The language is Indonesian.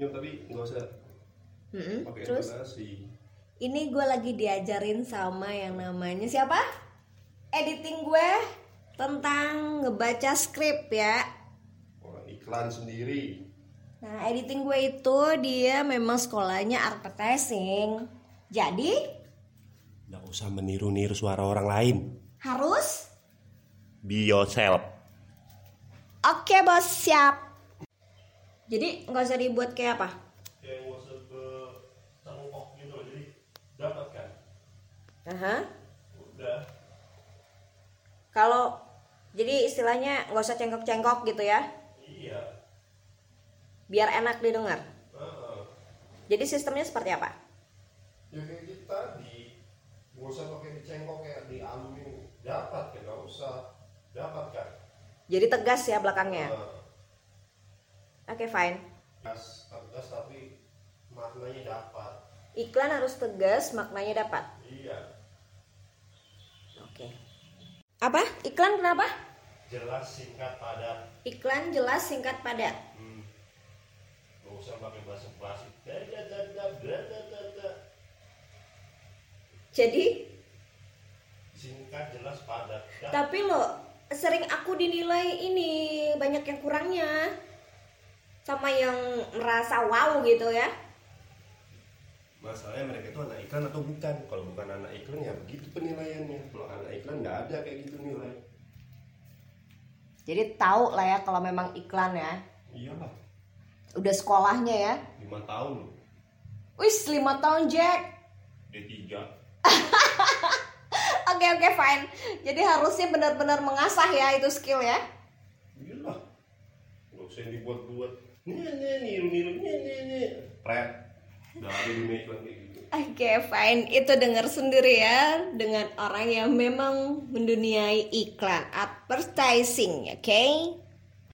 Nyok tapi nggak usah Mm-mm, pakai Terus intonasi. ini gue lagi diajarin sama yang namanya siapa? Editing gue tentang ngebaca skrip ya. Orang iklan sendiri. Nah, editing gue itu dia memang sekolahnya advertising. Jadi Nggak usah meniru-niru suara orang lain. harus Be yourself. oke bos siap. Jadi nggak usah dibuat kayak apa? Kayak nggak usah ke cengkok gitu loh. Jadi dapat kan? Aha. Udah. Kalau jadi istilahnya nggak usah cengkok-cengkok gitu ya, Iya. biar enak didengar. Heeh. Jadi sistemnya seperti apa? Ya kayak gitu tadi. Nggak usah pakai dicengkok kayak dialuin. Dapat kan? Nggak usah. Dapat kan? Jadi tegas ya belakangnya. Heeh. Oke fine. Tegas, tegas tapi maknanya dapat. Iklan harus tegas, maknanya dapat. Iya. Oke. Apa? Iklan kenapa? Jelas singkat padat. Iklan jelas singkat padat. Hmm. Nggak usah pakai bahasa dada. Jadi, Singkat jelas padat. Dah. tapi lo sering aku dinilai ini banyak yang kurangnya sama yang merasa wow gitu ya. Masalahnya mereka itu anak iklan atau bukan? Kalau bukan anak iklan ya begitu penilaiannya. Kalau anak iklan nggak ada kayak gitu nilai. Jadi tahu lah ya kalau memang iklan ya. Iyalah, Udah sekolahnya ya. lima tahun loh. Wis 5 tahun Jack. D3. Oke oke fine. Jadi harusnya benar-benar mengasah ya itu skill ya. Iyalah. Nggak usah dibuat-buat. Nih, nih, niru-niru, nih, nih. Pret. Ada dunia iklan kayak gitu. Oke fine. Itu dengar sendiri ya dengan orang yang memang menduniai iklan advertising, oke?